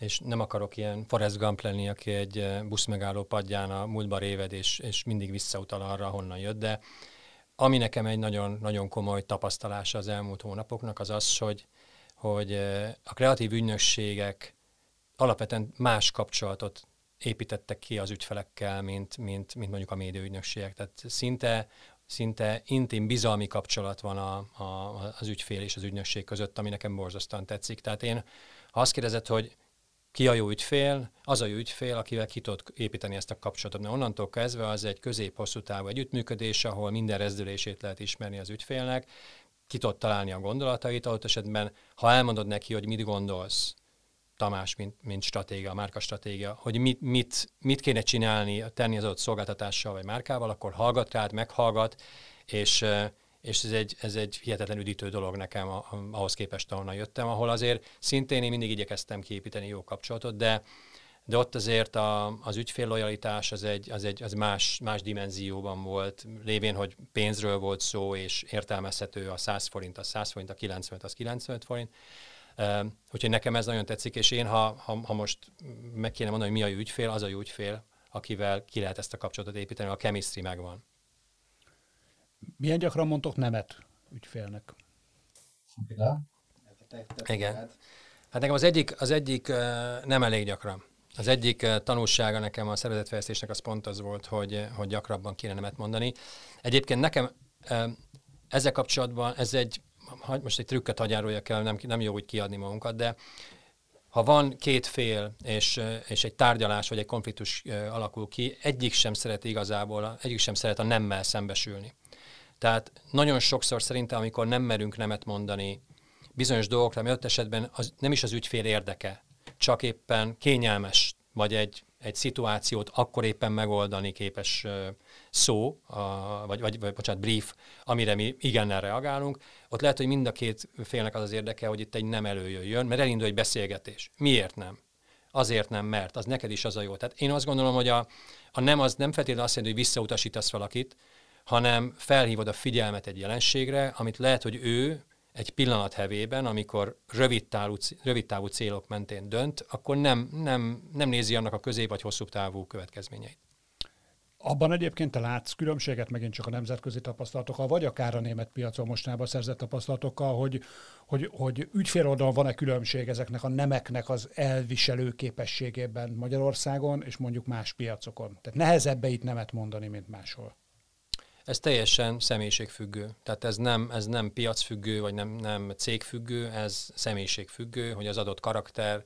Speaker 2: és nem akarok ilyen Forrest Gump lenni, aki egy buszmegálló padján a múltba réved, és, és mindig visszautal arra, honnan jött, de ami nekem egy nagyon, nagyon komoly tapasztalása az elmúlt hónapoknak, az az, hogy, hogy a kreatív ügynökségek alapvetően más kapcsolatot építettek ki az ügyfelekkel, mint, mint, mint mondjuk a médiaügynökségek. Tehát szinte, szinte intim bizalmi kapcsolat van a, a, az ügyfél és az ügynökség között, ami nekem borzasztóan tetszik. Tehát én, ha azt kérdezed, hogy ki a jó ügyfél? Az a jó ügyfél, akivel ki tudod építeni ezt a kapcsolatot. Mert onnantól kezdve az egy közép-hosszú távú együttműködés, ahol minden rezdülését lehet ismerni az ügyfélnek, ki tudod találni a gondolatait, adott esetben, ha elmondod neki, hogy mit gondolsz, Tamás, mint, mint stratégia, márka stratégia, hogy mit, mit, mit kéne csinálni, tenni az adott szolgáltatással vagy márkával, akkor hallgat rád, meghallgat, és, és ez egy, ez egy hihetetlen üdítő dolog nekem ahhoz képest, ahonnan jöttem, ahol azért szintén én mindig igyekeztem kiépíteni jó kapcsolatot, de, de ott azért a, az ügyfél lojalitás az egy, az egy az más, más dimenzióban volt, lévén, hogy pénzről volt szó, és értelmezhető a 100 forint, a 100 forint, a 95, az 95 forint, Úgyhogy nekem ez nagyon tetszik, és én, ha, ha, ha most meg kéne mondani, hogy mi a ügyfél, az a ügyfél, akivel ki lehet ezt a kapcsolatot építeni, a chemistry megvan.
Speaker 1: Milyen gyakran mondtok nemet ügyfélnek?
Speaker 2: Igen. Hát nekem az egyik, az egyik nem elég gyakran. Az egyik tanulsága nekem a szervezetfejlesztésnek az pont az volt, hogy, hogy gyakrabban kéne nemet mondani. Egyébként nekem ezzel kapcsolatban ez egy most egy trükket hagyároljak el, nem, nem jó úgy kiadni magunkat, de ha van két fél, és, és egy tárgyalás vagy egy konfliktus alakul ki, egyik sem szeret igazából, egyik sem szeret a nemmel szembesülni. Tehát nagyon sokszor szerintem, amikor nem merünk nemet mondani bizonyos dolgokra, mert esetben az, nem is az ügyfél érdeke, csak éppen kényelmes, vagy egy, egy szituációt akkor éppen megoldani képes szó, a, vagy, vagy, vagy bocsánat, brief, amire mi igennel reagálunk, ott lehet, hogy mind a két félnek az az érdeke, hogy itt egy nem előjöjjön, mert elindul egy beszélgetés. Miért nem? Azért nem, mert az neked is az a jó. Tehát én azt gondolom, hogy a, a nem az nem feltétlenül azt jelenti, hogy visszautasítasz valakit, hanem felhívod a figyelmet egy jelenségre, amit lehet, hogy ő egy pillanat hevében, amikor rövid távú, rövid távú célok mentén dönt, akkor nem, nem, nem nézi annak a közép vagy hosszú távú következményeit.
Speaker 1: Abban egyébként te látsz különbséget megint csak a nemzetközi tapasztalatokkal, vagy akár a német piacon mostanában szerzett tapasztalatokkal, hogy, hogy, hogy ügyféloldalon van-e különbség ezeknek a nemeknek az elviselő képességében Magyarországon, és mondjuk más piacokon. Tehát nehezebb itt nemet mondani, mint máshol.
Speaker 2: Ez teljesen személyiségfüggő. Tehát ez nem, ez nem piacfüggő, vagy nem, nem cégfüggő, ez személyiségfüggő, hogy az adott karakter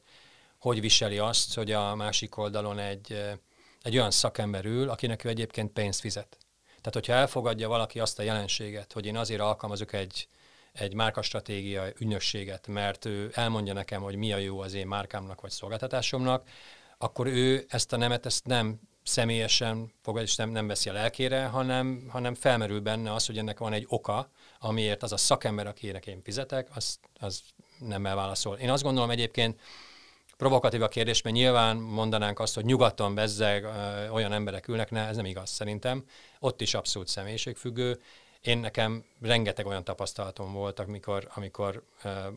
Speaker 2: hogy viseli azt, hogy a másik oldalon egy egy olyan szakember ül, akinek ő egyébként pénzt fizet. Tehát, hogyha elfogadja valaki azt a jelenséget, hogy én azért alkalmazok egy, egy márkastratégia ügynökséget, mert ő elmondja nekem, hogy mi a jó az én márkámnak vagy szolgáltatásomnak, akkor ő ezt a nemet ezt nem személyesen fogad, és nem, nem veszi a lelkére, hanem, hanem felmerül benne az, hogy ennek van egy oka, amiért az a szakember, akinek én fizetek, az, az nem elválaszol. Én azt gondolom egyébként, provokatív a kérdés, mert nyilván mondanánk azt, hogy nyugaton bezzeg olyan emberek ülnek, ne, ez nem igaz szerintem. Ott is abszolút személyiségfüggő. Én nekem rengeteg olyan tapasztalatom volt, amikor, amikor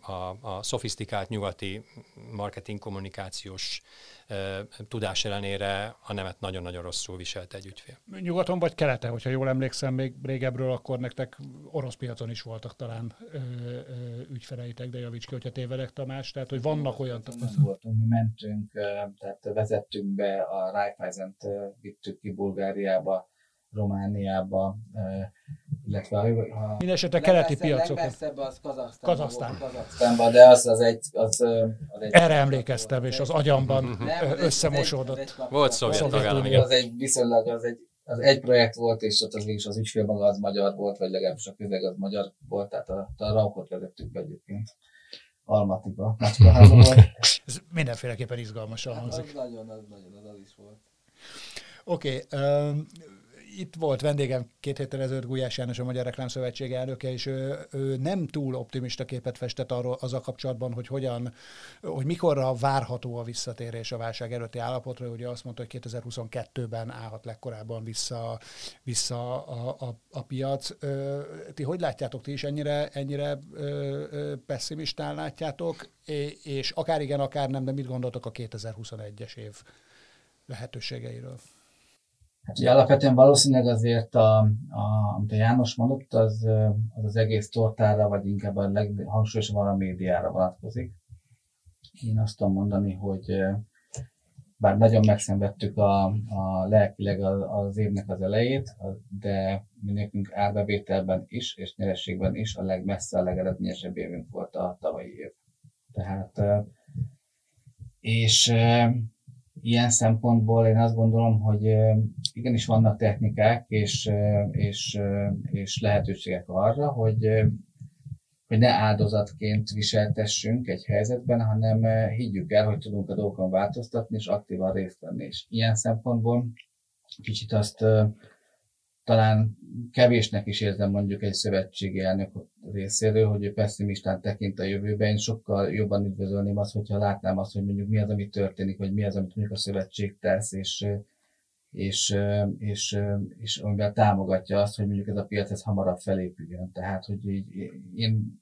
Speaker 2: a, a szofisztikált nyugati marketing kommunikációs tudás ellenére a nemet nagyon-nagyon rosszul viselt egy ügyfél.
Speaker 1: Nyugaton vagy keleten, hogyha jól emlékszem még régebről, akkor nektek orosz piacon is voltak talán ö, ö, ügyfeleitek, de javíts ki, hogyha tévedek Tamás, tehát hogy vannak olyan
Speaker 3: tapasztalatok. voltunk, mi mentünk, tehát vezettünk be a Raiffeisen-t, vittük ki Bulgáriába, Romániába, illetve
Speaker 1: ha... Mindenesetre keleti piacokon.
Speaker 3: Legmesszebb az
Speaker 1: Kazasztán. Kazasztán.
Speaker 3: Kazasztánban, de az, az, egy, az,
Speaker 1: az egy... Erre emlékeztem, és az agyamban összemosódott.
Speaker 2: Volt szovjet tagállam.
Speaker 3: Az egy viszonylag, az egy, az egy projekt volt, és ott az végig az ügyfél maga az magyar volt, vagy legalábbis a közeg az magyar volt, tehát a, a raukot vezettük be egyébként. Almatiba, volt.
Speaker 1: Ez mindenféleképpen izgalmasan hát hangzik.
Speaker 3: Az nagyon, az nagyon, az, az is volt.
Speaker 1: Oké, okay, um, itt volt vendégem két héttel ezelőtt Gulyás János, a Magyar Reklámszövetség elnöke, és ő, ő nem túl optimista képet festett arról az a kapcsolatban, hogy hogyan, hogy mikorra várható a visszatérés a válság előtti állapotra. Ugye azt mondta, hogy 2022-ben állhat legkorábban vissza, vissza a, a, a piac. Ti hogy látjátok, ti is ennyire, ennyire pessimistán látjátok, és akár igen, akár nem, de mit gondoltok a 2021-es év lehetőségeiről?
Speaker 3: Hát ugye alapvetően valószínűleg azért, a, a, amit a János mondott, az, az az egész tortára, vagy inkább a leghangsúlyosabban a médiára vonatkozik. Én azt tudom mondani, hogy bár nagyon megszenvedtük a, a lelkileg az évnek az elejét, de mi nekünk árbevételben is, és nyerességben is a legmessze a legeredményesebb évünk volt a tavalyi év. Tehát És ilyen szempontból én azt gondolom, hogy igenis vannak technikák és, és, és lehetőségek arra, hogy, hogy ne áldozatként viseltessünk egy helyzetben, hanem higgyük el, hogy tudunk a dolgokon változtatni, és aktívan részt venni. És ilyen szempontból kicsit azt talán kevésnek is érzem mondjuk egy szövetségi elnök részéről, hogy ő pessimistán tekint a jövőben. Én sokkal jobban üdvözölném azt, hogyha látnám azt, hogy mondjuk mi az, ami történik, vagy mi az, amit mondjuk a szövetség tesz, és, és, és, és amivel támogatja azt, hogy mondjuk ez a piac ez hamarabb felépüljön. Tehát, hogy így, én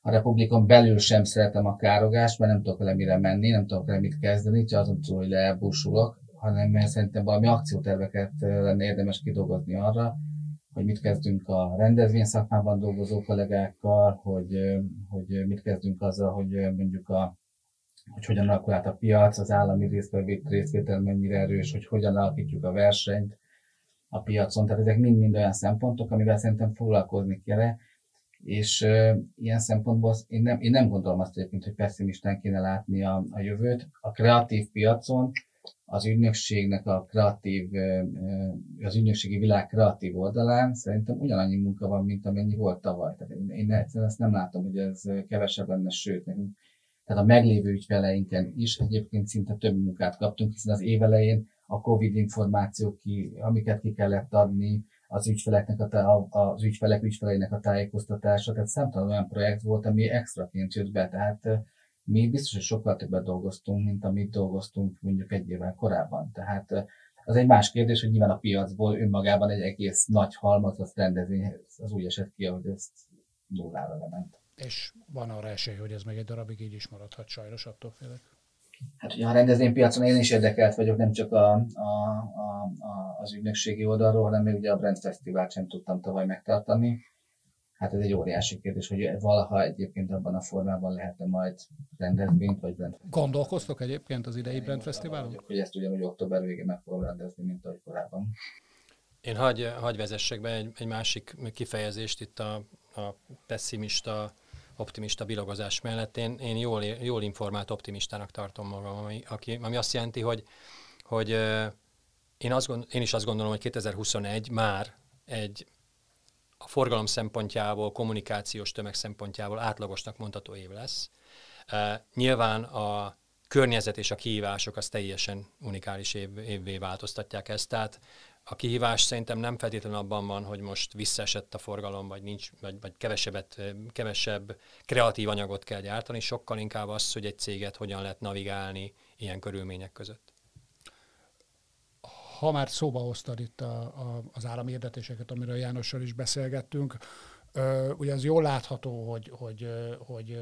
Speaker 3: a republikon belül sem szeretem a károgást, mert nem tudok vele mire menni, nem tudok vele mit kezdeni, csak azon túl, hogy leelbúsulok hanem szerintem valami akcióterveket lenne érdemes kidolgozni arra, hogy mit kezdünk a rendezvény szakmában dolgozó kollégákkal, hogy, hogy mit kezdünk azzal, hogy mondjuk a hogy hogyan alakul át a piac, az állami részvétel mennyire erős, hogy hogyan alakítjuk a versenyt a piacon. Tehát ezek mind-mind olyan szempontok, amivel szerintem foglalkozni kell. És uh, ilyen szempontból én nem, én nem gondolom azt egyébként, hogy pessimistán kéne látni a, a jövőt. A kreatív piacon az ügynökségnek a kreatív, az ügynökségi világ kreatív oldalán szerintem ugyanannyi munka van, mint amennyi volt tavaly. Tehát én, én egyszerűen ezt nem látom, hogy ez kevesebb lenne, sőt, nekünk, tehát a meglévő ügyfeleinken is egyébként szinte több munkát kaptunk, hiszen az évelején a COVID információk, ki, amiket ki kellett adni, az ügyfeleknek, a, az ügyfelek ügyfeleinek a tájékoztatása, tehát számtalan olyan projekt volt, ami extraként jött be, tehát mi biztos, hogy sokkal többet dolgoztunk, mint amit dolgoztunk mondjuk egy évvel korábban. Tehát az egy más kérdés, hogy nyilván a piacból önmagában egy egész nagy halmaz, az rendezvény, az úgy esett ki, hogy ezt nullára lement.
Speaker 1: És van arra esély, hogy ez még egy darabig így is maradhat, sajnos attól félek.
Speaker 3: Hát ugye a rendezvénypiacon én is érdekelt vagyok, nem csak a, a, a, a, az ügynökségi oldalról, hanem még ugye a Brand Fesztivált sem tudtam tavaly megtartani hát ez egy óriási kérdés, hogy valaha egyébként abban a formában lehet-e majd rendezvényt, vagy
Speaker 1: Brand Gondolkoztok egyébként az idei Brand Fesztiválon?
Speaker 3: Hogy ezt ugyanúgy október végén meg fogom rendezni, mint ahogy korábban.
Speaker 2: Én hagy, hagy vezessek be egy, egy másik kifejezést itt a, a pessimista, optimista bilogozás mellett. Én, én jól, jól informált optimistának tartom magam, ami, aki, ami azt jelenti, hogy, hogy én, azt gond, én is azt gondolom, hogy 2021 már egy a forgalom szempontjából, kommunikációs tömeg szempontjából átlagosnak mondható év lesz. Uh, nyilván a környezet és a kihívások az teljesen unikális év, évvé változtatják ezt, tehát a kihívás szerintem nem feltétlenül abban van, hogy most visszaesett a forgalom, vagy, nincs, vagy, vagy kevesebbet, kevesebb kreatív anyagot kell gyártani, sokkal inkább az, hogy egy céget hogyan lehet navigálni ilyen körülmények között
Speaker 1: ha már szóba hoztad itt a, a, az állami érdetéseket, amiről Jánossal is beszélgettünk, ugye az jól látható, hogy, hogy, hogy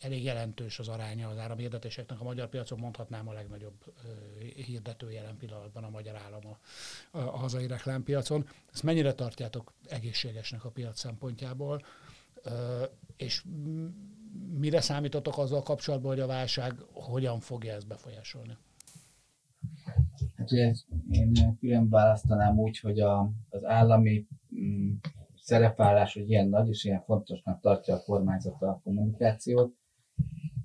Speaker 1: elég jelentős az aránya az állami hirdetéseknek a magyar piacon, mondhatnám a legnagyobb hirdető jelen pillanatban a magyar állam a, a hazai reklámpiacon. Ezt mennyire tartjátok egészségesnek a piac szempontjából, és mire számítotok azzal kapcsolatban, hogy a válság hogyan fogja ezt befolyásolni?
Speaker 3: Hát én külön választanám úgy, hogy a, az állami mm, szerepvállás, hogy ilyen nagy és ilyen fontosnak tartja a kormányzat a kommunikációt,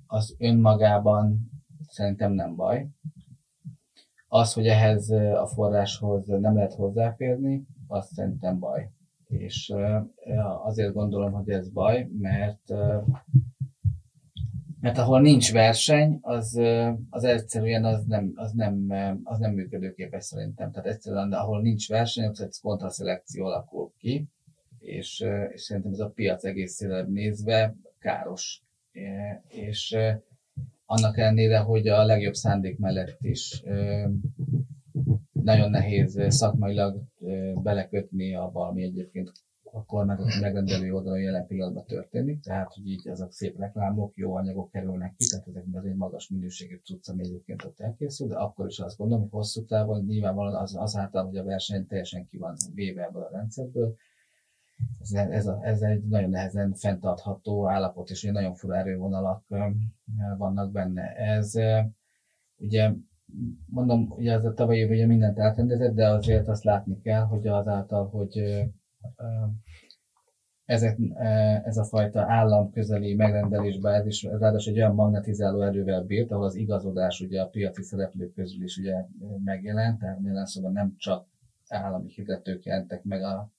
Speaker 3: az önmagában szerintem nem baj. Az, hogy ehhez a forráshoz nem lehet hozzáférni, az szerintem baj. És azért gondolom, hogy ez baj, mert mert ahol nincs verseny, az, az egyszerűen az nem, az, nem, az nem működőképes szerintem. Tehát egyszerűen, de ahol nincs verseny, ott egy kontraszelekció alakul ki, és, és szerintem ez a piac egészére nézve káros. És annak ellenére, hogy a legjobb szándék mellett is nagyon nehéz szakmailag belekötni abba, ami egyébként a kormányzati megrendelő oldalon jelen pillanatban történik, tehát hogy így ezek szép reklámok, jó anyagok kerülnek ki, tehát ezek az egy magas minőségű cucc, ami egyébként ott elkészül, de akkor is azt gondolom, hogy hosszú távon nyilvánvalóan az, azáltal, hogy a verseny teljesen ki van véve ebből a rendszerből, ez, ez, a, ez egy nagyon nehezen fenntartható állapot, és nagyon fura erővonalak vannak benne. Ez ugye mondom, ugye ez a tavalyi ugye mindent elrendezett, de azért azt látni kell, hogy azáltal, hogy ezek, ez a fajta államközeli ez ráadásul egy olyan magnetizáló erővel bírt, ahol az igazodás ugye a piaci szereplők közül is ugye megjelent, tehát jelen szóval nem csak állami hirdetők jelentek meg a,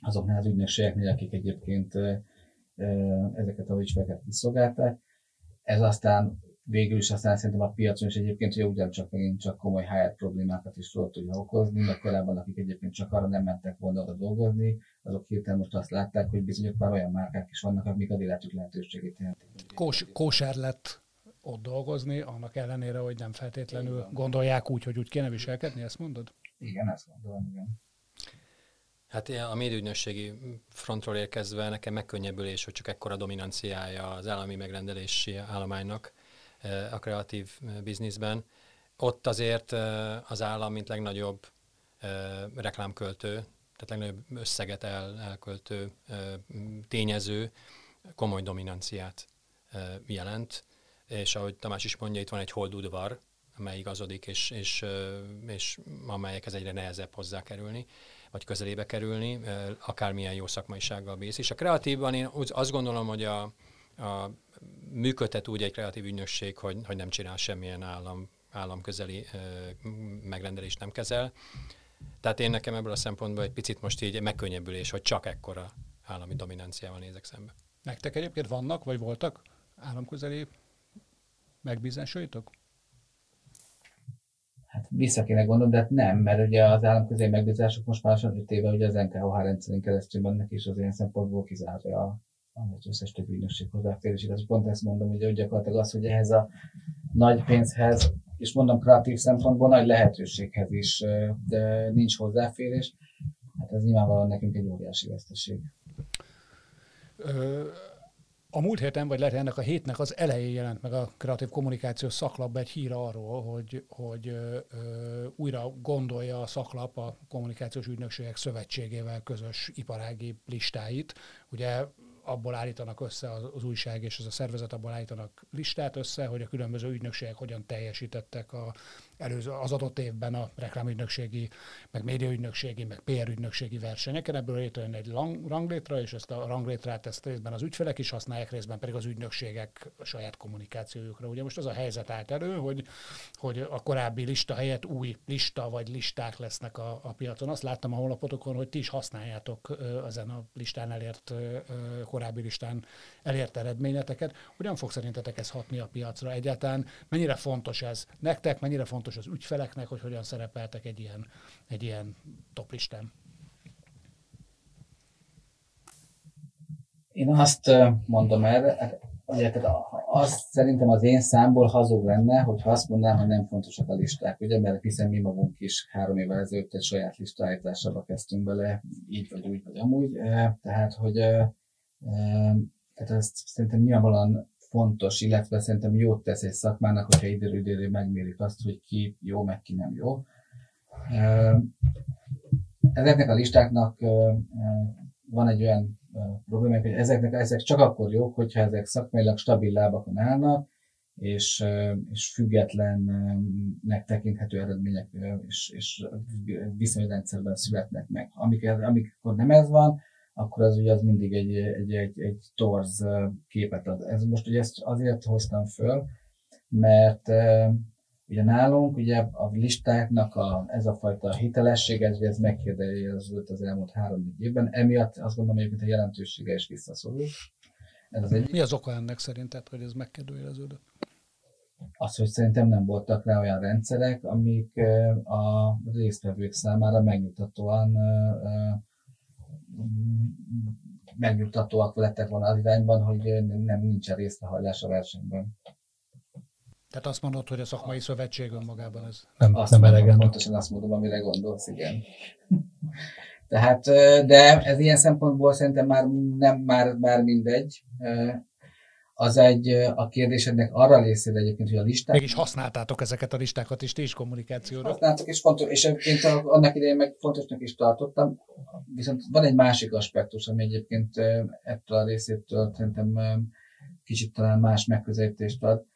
Speaker 3: azoknál az ügynökségeknél, akik egyébként ezeket a ügyfeleket kiszolgálták. Ez aztán végül is aztán szerintem a piacon is egyébként hogy ugyancsak megint csak komoly HR problémákat is tudott tudja okozni, mert korábban akik egyébként csak arra nem mentek volna oda dolgozni, azok hirtelen most azt látták, hogy bizonyos már olyan márkák is vannak, amik az életük lehetőségét jelentik.
Speaker 1: Kós, kóser lett ott dolgozni, annak ellenére, hogy nem feltétlenül igen. gondolják úgy, hogy úgy kéne viselkedni, ezt mondod?
Speaker 3: Igen, ezt gondolom, igen.
Speaker 2: Hát a médiügynösségi frontról érkezve nekem megkönnyebbülés, hogy csak ekkora dominanciája az állami megrendelési állománynak, a kreatív bizniszben. Ott azért az állam, mint legnagyobb reklámköltő, tehát legnagyobb összeget el, elköltő tényező, komoly dominanciát jelent. És ahogy Tamás is mondja, itt van egy holdudvar, amely igazodik, és, és, és amelyekhez egyre nehezebb hozzákerülni, vagy közelébe kerülni, akármilyen jó szakmaisággal bíz. És a kreatívban én azt gondolom, hogy a, a működtet úgy egy kreatív ügynökség, hogy, hogy nem csinál semmilyen állam, államközeli megrendelést nem kezel. Tehát én nekem ebből a szempontból egy picit most így megkönnyebbülés, hogy csak ekkora állami dominanciával nézek szembe.
Speaker 1: Nektek egyébként vannak, vagy voltak államközeli megbízásaitok?
Speaker 3: Hát vissza kéne gondolni, de hát nem, mert ugye az államközeli megbízások most már 5 éve ugye az NKH rendszerén keresztül mennek, és az ilyen szempontból kizárja az összes többi ügynökség hozzáférését. Az pont ezt mondom, hogy gyakorlatilag az, hogy ehhez a nagy pénzhez, és mondom kreatív szempontból nagy lehetőséghez is de nincs hozzáférés, hát ez nyilvánvalóan nekünk egy óriási veszteség.
Speaker 1: A múlt héten, vagy lehet ennek a hétnek az elején jelent meg a kreatív kommunikáció szaklapban egy hír arról, hogy, hogy ö, újra gondolja a szaklap a kommunikációs ügynökségek szövetségével közös iparági listáit. Ugye abból állítanak össze az, az újság és az a szervezet abból állítanak listát össze, hogy a különböző ügynökségek hogyan teljesítettek a előző, az adott évben a reklámügynökségi, meg médiaügynökségi, meg PR ügynökségi versenyeken. Ebből létrejön egy lang, ranglétra, és ezt a ranglétrát ezt részben az ügyfelek is használják, részben pedig az ügynökségek saját kommunikációjukra. Ugye most az a helyzet állt elő, hogy, hogy a korábbi lista helyett új lista vagy listák lesznek a, a piacon. Azt láttam a honlapotokon, hogy ti is használjátok ezen a listán elért, korábbi listán elért eredményeteket. Hogyan fog szerintetek ez hatni a piacra egyáltalán? Mennyire fontos ez nektek, mennyire fontos fontos az ügyfeleknek, hogy hogyan szerepeltek egy ilyen, egy ilyen toplistán?
Speaker 3: Én azt mondom erre, hát, ugye, tehát azt szerintem az én számból hazug lenne, hogyha azt mondanám, hogy nem fontosak a listák, ugye, mert hiszen mi magunk is három évvel ezelőtt egy saját listállításába kezdtünk bele, így vagy úgy, vagy amúgy, tehát, hogy tehát ezt szerintem nyilvánvalóan fontos, illetve szerintem jót tesz egy szakmának, hogyha időről időről megmérik azt, hogy ki jó, meg ki nem jó. Ezeknek a listáknak van egy olyan probléma, hogy ezeknek ezek csak akkor jók, hogyha ezek szakmailag stabil lábakon állnak, és, és függetlennek tekinthető eredmények és, és viszonyrendszerben születnek meg. Amikor, amikor nem ez van, akkor az ugye az mindig egy, egy, egy, egy torz képet ad. Ez most ugye ezt azért hoztam föl, mert ugye nálunk ugye a listáknak a, ez a fajta hitelesség, ez, ez megkérdeződött az elmúlt három évben, emiatt azt gondolom, hogy a jelentősége is visszaszorul.
Speaker 1: Ez az egy... Mi az oka ennek szerinted, hogy ez megkérdőjeleződött?
Speaker 3: Az, hogy szerintem nem voltak rá olyan rendszerek, amik a résztvevők számára megnyugtatóan megnyugtatóak lettek volna az irányban, hogy nem nincsen részrehajlás a versenyben.
Speaker 1: Tehát azt mondod, hogy a szakmai szövetség önmagában ez
Speaker 3: nem, azt nem elegendő. Pontosan azt mondom, amire gondolsz, igen. Tehát, de ez ilyen szempontból szerintem már nem már, már mindegy az egy a kérdésednek arra részére egyébként, hogy a listák...
Speaker 1: Mégis használtátok ezeket a listákat is, ti is kommunikációra.
Speaker 3: Használtak, és, fontos, és egyébként annak idején meg fontosnak is tartottam. Viszont van egy másik aspektus, ami egyébként ettől a részétől szerintem kicsit talán más megközelítést ad.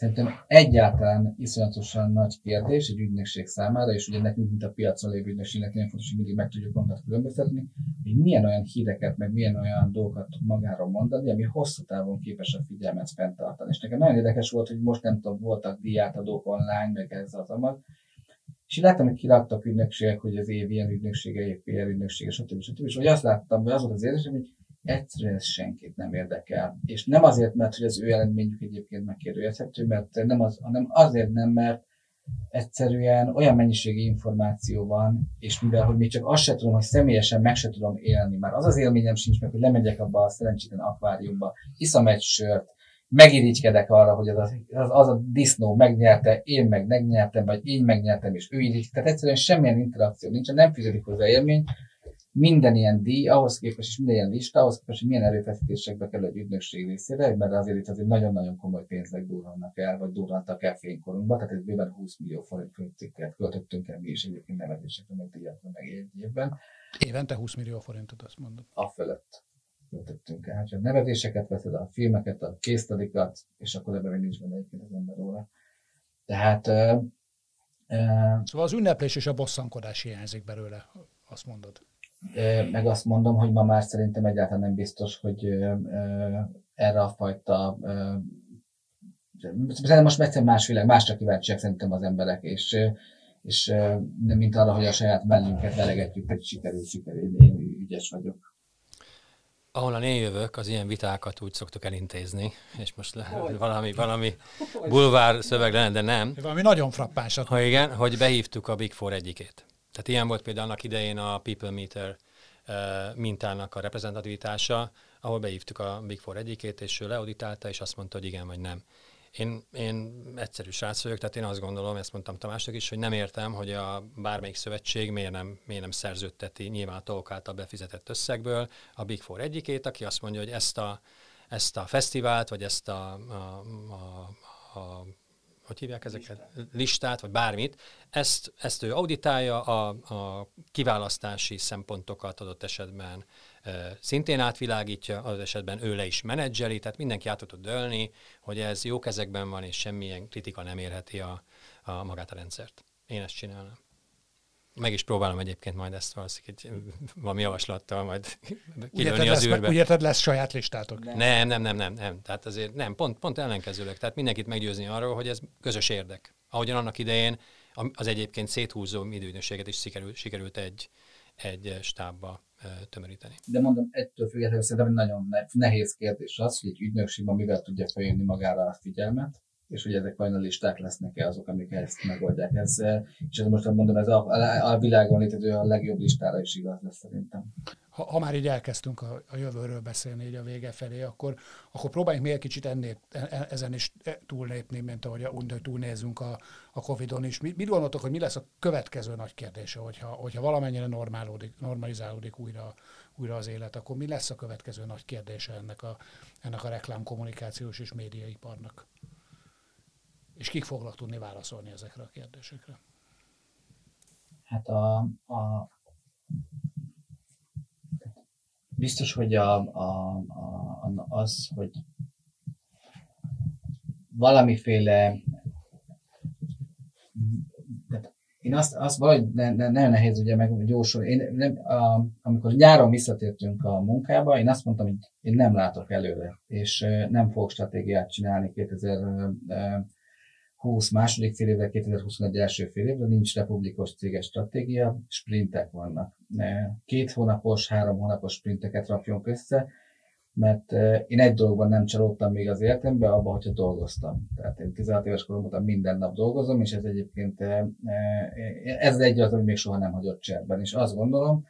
Speaker 3: Szerintem egyáltalán iszonyatosan nagy kérdés egy ügynökség számára, és ugye nekünk, mint a piacon lévő ügynökségnek nagyon fontos, hogy mindig meg tudjuk magunkat különböztetni, hogy milyen olyan híreket, meg milyen olyan dolgokat tud magáról mondani, ami hosszú távon képes a figyelmet fenntartani. És nekem nagyon érdekes volt, hogy most nem tudom, voltak diátadók online, meg ez az amag, és én láttam, hogy kiraktak ügynökségek, hogy az év ilyen ügynöksége, év PR ügynöksége, stb. stb. És hogy azt láttam, hogy az volt az érzésem, hogy egyszerűen ez senkit nem érdekel. És nem azért, mert hogy az ő eredményük egyébként megkérdőjelezhető, mert nem az, hanem azért nem, mert egyszerűen olyan mennyiségi információ van, és mivel, hogy még csak azt se tudom, hogy személyesen meg se tudom élni, már az az élményem sincs meg, hogy lemegyek abba a szerencsétlen akváriumba, iszom egy sört, megirigykedek arra, hogy az, az, az a disznó megnyerte, én meg megnyertem, vagy én megnyertem, és ő irigy. Tehát egyszerűen semmilyen interakció nincs, nem fűződik hozzá élmény, minden ilyen díj, ahhoz képest, és minden ilyen lista, ahhoz képest, hogy milyen erőfeszítésekbe kell egy ügynökség részére, mert azért itt azért nagyon-nagyon komoly pénzek durrannak el, vagy durrantak el fénykorunkba, tehát ez bőven 20 millió forint cikket költöttünk el mi is egyébként nevetésekre, meg díjakra, meg egy évben.
Speaker 1: Évente 20 millió forintot, azt mondod.
Speaker 3: A fölött költöttünk el. Ha nevezéseket veszed, a filmeket, a késztadikat, és akkor ebben még nincs benne egyébként az ember óra. Tehát
Speaker 1: Szóval az ünneplés és a bosszankodás hiányzik belőle, azt mondod
Speaker 3: meg azt mondom, hogy ma már szerintem egyáltalán nem biztos, hogy erre a fajta Szerintem most egyszerűen más világ, másra kíváncsiak szerintem az emberek, és, és nem mint arra, hogy a saját mellünket velegetjük, hogy sikerül, sikerül, én ügyes vagyok.
Speaker 2: Ahol én jövök, az ilyen vitákat úgy szoktuk elintézni, és most le, valami, valami bulvár szöveg lenne, de nem.
Speaker 1: Valami nagyon frappánsat.
Speaker 2: Ha igen, hogy behívtuk a Big Four egyikét. Tehát ilyen volt például annak idején a People Meter mintának a reprezentativitása, ahol beívtuk a Big Four egyikét, és ő leauditálta, és azt mondta, hogy igen vagy nem. Én, én egyszerű srác vagyok, tehát én azt gondolom, ezt mondtam Tamásnak is, hogy nem értem, hogy a bármelyik szövetség miért nem, miért nem szerződteti nyilván a tagok által befizetett összegből a Big Four egyikét, aki azt mondja, hogy ezt a, ezt a fesztivált, vagy ezt a, a, a, a hogy hívják ezeket, listát, listát vagy bármit, ezt, ezt ő auditálja, a, a kiválasztási szempontokat adott esetben e, szintén átvilágítja, az esetben ő le is menedzseli, tehát mindenki át tud dölni, hogy ez jó kezekben van, és semmilyen kritika nem érheti a, a magát a rendszert. Én ezt csinálom. Meg is próbálom egyébként majd ezt valószínűleg valami javaslattal majd kilőni az űrbe.
Speaker 1: Úgy érted, lesz saját listátok?
Speaker 2: Nem, nem, nem, nem, nem. Tehát azért nem, pont, pont ellenkezőleg. Tehát mindenkit meggyőzni arról, hogy ez közös érdek. Ahogyan annak idején az egyébként széthúzó időnösséget is sikerült, sikerült egy, egy stábba tömöríteni.
Speaker 3: De mondom, ettől függetlenül szerintem nagyon nehéz kérdés az, hogy egy ügynökségben mivel tudja feljönni magára a figyelmet, és hogy ezek vajon a listák lesznek-e azok, amik ezt megoldják. Ez, eh, és ez most mondom, ez a, a világon létező a legjobb listára is igaz lesz szerintem.
Speaker 1: Ha, ha már így elkezdtünk a, a jövőről beszélni így a vége felé, akkor, akkor próbáljunk még egy kicsit ennél, e, e, ezen is túllépni, mint ahogy úgy, túlnézünk a, a Covid-on is. Mit, mit gondoltok, hogy mi lesz a következő nagy kérdése, hogyha, hogyha valamennyire normálódik, normalizálódik újra, újra az élet, akkor mi lesz a következő nagy kérdése ennek a, ennek a reklámkommunikációs és médiaiparnak? És kik fognak tudni válaszolni ezekre a kérdésekre?
Speaker 3: Hát a, a biztos, hogy a, a, a, az, hogy valamiféle én azt, azt valahogy ne, ne, nagyon nehéz ugye meg gyorsul. Én nem, a, amikor nyáron visszatértünk a munkába, én azt mondtam, hogy én nem látok előre, és nem fogok stratégiát csinálni 2000 20 második fél évre, 2021 első fél évre nincs republikos céges stratégia, sprintek vannak. Két hónapos, három hónapos sprinteket rakjunk össze, mert én egy dologban nem csalódtam még az életemben, abban, hogyha dolgoztam. Tehát én 16 éves koromban minden nap dolgozom, és ez egyébként ez egy az, ami még soha nem hagyott cserben. És azt gondolom,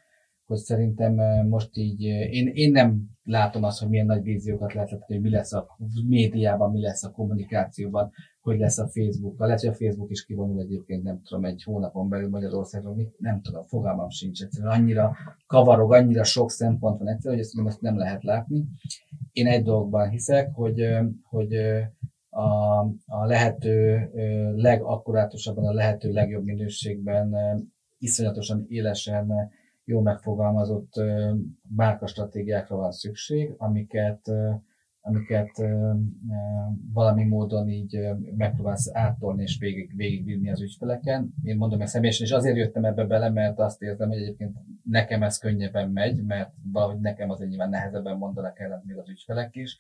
Speaker 3: hogy szerintem most így, én, én nem látom azt, hogy milyen nagy víziókat lehet hogy mi lesz a médiában, mi lesz a kommunikációban, hogy lesz a Facebook. Lehet, hogy a Facebook is kivonul egyébként, nem tudom, egy hónapon belül Magyarországon, mit, nem tudom, fogalmam sincs. Egyszerűen annyira kavarog, annyira sok szempont van egyszerűen, hogy ezt, ezt nem lehet látni. Én egy dologban hiszek, hogy, hogy a, a lehető legakkurátusabban, a lehető legjobb minőségben, iszonyatosan élesen jó megfogalmazott márkastratégiákra van szükség, amiket amiket valami módon így megpróbálsz áttolni és végig, végigvinni az ügyfeleken. Én mondom ezt személyesen, és azért jöttem ebbe bele, mert azt érzem, hogy egyébként nekem ez könnyebben megy, mert valahogy nekem az nyilván nehezebben mondanak ellent még az ügyfelek is.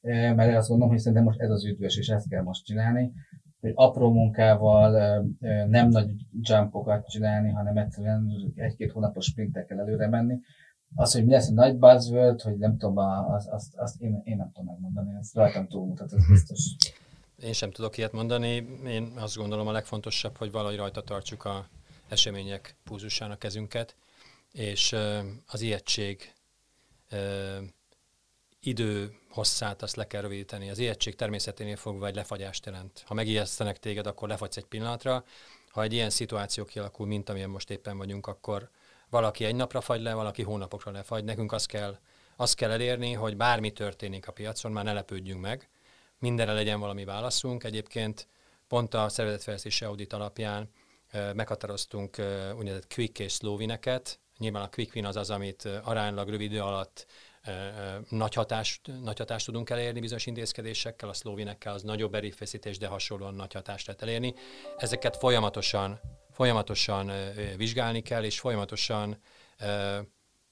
Speaker 3: Mert azt gondolom, hogy szerintem most ez az üdvös, és ezt kell most csinálni hogy apró munkával nem nagy jumpokat csinálni, hanem egyszerűen egy-két hónapos sprintekkel előre menni. Az, hogy mi lesz a nagy buzzword, hogy nem tudom, azt, azt, azt én, én nem tudom megmondani, ez rajtam túlmutat, ez biztos.
Speaker 2: Én sem tudok ilyet mondani. Én azt gondolom a legfontosabb, hogy valahogy rajta tartsuk a események púzusán a kezünket, és az ijegység idő hosszát azt le kell rövidíteni. Az ijegység természeténél fogva egy lefagyást jelent. Ha megijesztenek téged, akkor lefagysz egy pillanatra. Ha egy ilyen szituáció kialakul, mint amilyen most éppen vagyunk, akkor valaki egy napra fagy le, valaki hónapokra lefagy. Nekünk azt kell, azt kell elérni, hogy bármi történik a piacon, már ne lepődjünk meg, mindenre legyen valami válaszunk. Egyébként pont a szervezetfejlesztési audit alapján meghatároztunk úgynevezett quick és slow wineket. Nyilván a quick win az az, amit aránylag rövid idő alatt nagy hatást, nagy hatást tudunk elérni bizonyos intézkedésekkel, a szlóvinekkel az nagyobb erőfeszítés, de hasonlóan nagy hatást lehet elérni. Ezeket folyamatosan, folyamatosan vizsgálni kell, és folyamatosan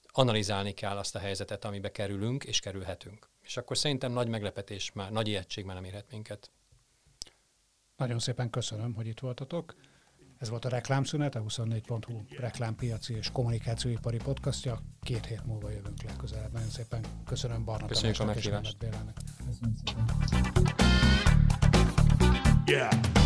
Speaker 2: analizálni kell azt a helyzetet, amibe kerülünk és kerülhetünk. És akkor szerintem nagy meglepetés már, nagy ijegység már nem érhet minket.
Speaker 1: Nagyon szépen köszönöm, hogy itt voltatok. Ez volt a Reklámszünet, a 24.hu reklámpiaci és kommunikációipari podcastja. Két hét múlva jövünk legközelebb. Nagyon szépen köszönöm Barna
Speaker 2: Köszönjük a meghívást.
Speaker 3: Köszönöm szépen.
Speaker 1: Yeah.